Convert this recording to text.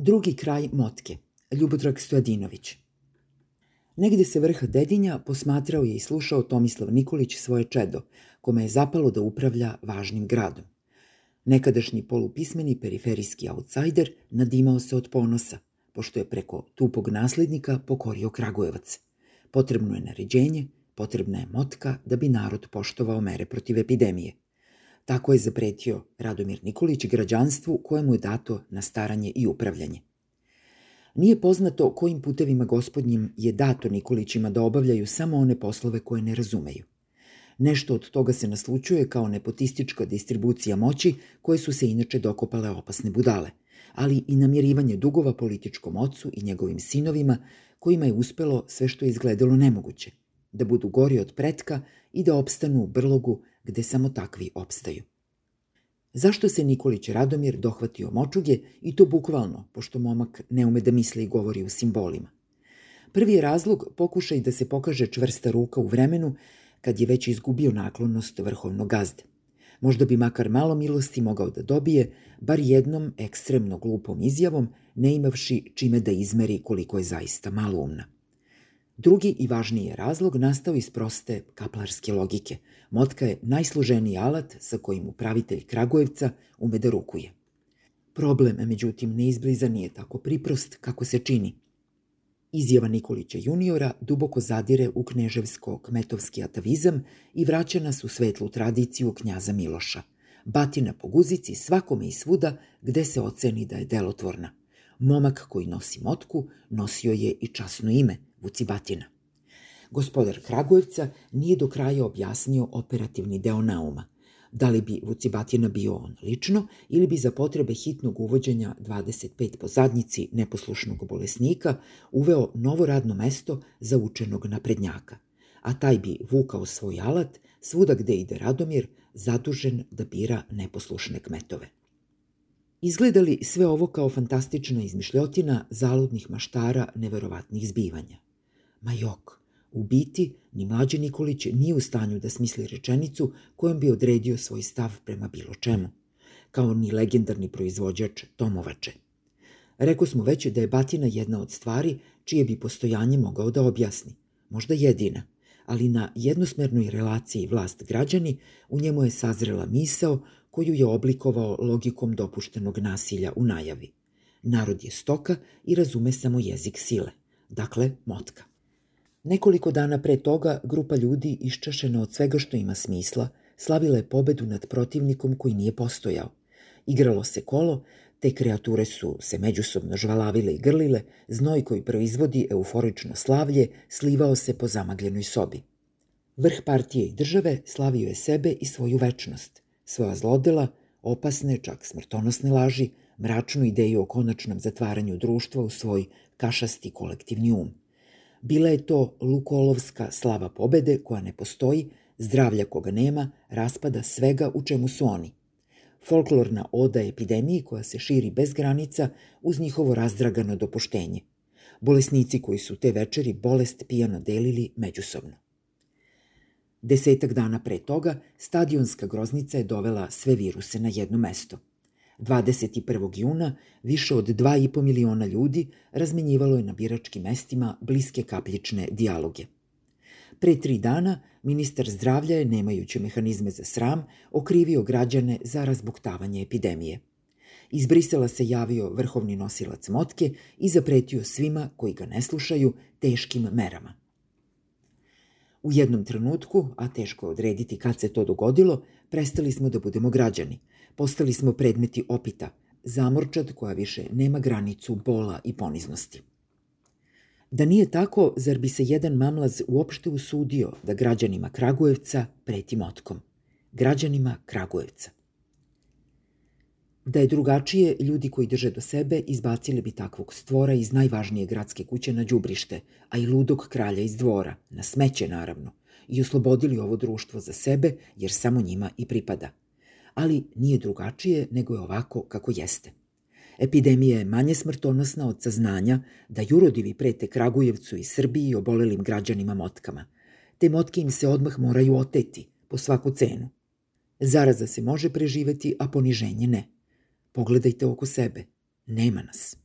Drugi kraj Motke, Ljubodrag Stojadinović. Negde se vrh Dedinja posmatrao je i slušao Tomislav Nikolić svoje čedo, kome je zapalo da upravlja važnim gradom. Nekadašnji polupismeni periferijski outsider nadimao se od ponosa, pošto je preko tupog naslednika pokorio Kragujevac. Potrebno je naređenje, potrebna je motka da bi narod poštovao mere protiv epidemije. Tako je zapretio Radomir Nikolić građanstvu kojemu je dato na staranje i upravljanje. Nije poznato kojim putevima gospodnjim je dato Nikolićima da obavljaju samo one poslove koje ne razumeju. Nešto od toga se naslučuje kao nepotistička distribucija moći koje su se inače dokopale opasne budale, ali i namirivanje dugova političkom ocu i njegovim sinovima kojima je uspelo sve što je izgledalo nemoguće, da budu gori od pretka i da opstanu u brlogu gde samo takvi opstaju. Zašto se Nikolić Radomir dohvatio močuge i to bukvalno, pošto momak ne ume da misli i govori u simbolima? Prvi je razlog pokušaj da se pokaže čvrsta ruka u vremenu kad je već izgubio naklonost vrhovnog gazde. Možda bi makar malo milosti mogao da dobije, bar jednom ekstremno glupom izjavom, ne imavši čime da izmeri koliko je zaista maloumna. Drugi i važniji razlog nastao iz proste kaplarske logike. Motka je najsloženiji alat sa kojim upravitelj Kragujevca ume da rukuje. Problem, međutim, neizbliza nije tako priprost kako se čini. Izjava Nikolića juniora duboko zadire u kneževsko-kmetovski atavizam i vraća nas u svetlu tradiciju knjaza Miloša. Batina po guzici svakome i svuda gde se oceni da je delotvorna. Momak koji nosi motku nosio je i časno ime – Vucibatina. Gospodar Kragujevca nije do kraja objasnio operativni deo nauma. Da li bi Vucibatina bio on lično ili bi za potrebe hitnog uvođenja 25 po zadnjici neposlušnog bolesnika uveo novo radno mesto za učenog naprednjaka. A taj bi vukao svoj alat svuda gde ide Radomir, zadužen da bira neposlušne kmetove. Izgledali sve ovo kao fantastična izmišljotina zaludnih maštara neverovatnih zbivanja. Ma jok, u biti ni mlađi Nikolić nije u stanju da smisli rečenicu kojom bi odredio svoj stav prema bilo čemu, kao ni legendarni proizvođač Tomovače. Reko smo već da je batina jedna od stvari čije bi postojanje mogao da objasni, možda jedina, ali na jednosmernoj relaciji vlast-građani u njemu je sazrela misao koju je oblikovao logikom dopuštenog nasilja u najavi. Narod je stoka i razume samo jezik sile, dakle motka. Nekoliko dana pre toga grupa ljudi iščašena od svega što ima smisla slavila je pobedu nad protivnikom koji nije postojao. Igralo se kolo, te kreature su se međusobno žvalavile i grlile, znoj koji proizvodi euforično slavlje slivao se po zamagljenoj sobi. Vrh partije i države slavio je sebe i svoju večnost, svoja zlodela, opasne, čak smrtonosne laži, mračnu ideju o konačnom zatvaranju društva u svoj kašasti kolektivni um – Bila je to Lukolovska slava pobede koja ne postoji, zdravlja koga nema, raspada svega u čemu su oni. Folklorna oda epidemiji koja se širi bez granica uz njihovo razdragano dopuštenje. Bolesnici koji su te večeri bolest pijano delili međusobno. Desetak dana pre toga stadionska groznica je dovela sve viruse na jedno mesto – 21. juna više od 2,5 miliona ljudi razmenjivalo je na biračkim mestima bliske kapljične dijaloge. Pre tri dana ministar zdravlja je, nemajući mehanizme za sram, okrivio građane za razbuktavanje epidemije. Iz Brisela se javio vrhovni nosilac motke i zapretio svima koji ga ne slušaju teškim merama. U jednom trenutku, a teško je odrediti kad se to dogodilo, prestali smo da budemo građani – Postali smo predmeti opita, zamorčad koja više nema granicu bola i poniznosti. Da nije tako, zar bi se jedan mamlaz uopšte usudio da građanima Kragujevca preti motkom? Građanima Kragujevca. Da je drugačije, ljudi koji drže do sebe izbacili bi takvog stvora iz najvažnije gradske kuće na đubrište, a i ludog kralja iz dvora, na smeće naravno, i oslobodili ovo društvo za sebe, jer samo njima i pripada – ali nije drugačije nego je ovako kako jeste. Epidemija je manje smrtonosna od saznanja da jurodivi prete Kragujevcu i Srbiji obolelim građanima motkama. Te motke im se odmah moraju oteti, po svaku cenu. Zaraza se može preživeti, a poniženje ne. Pogledajte oko sebe. Nema nas.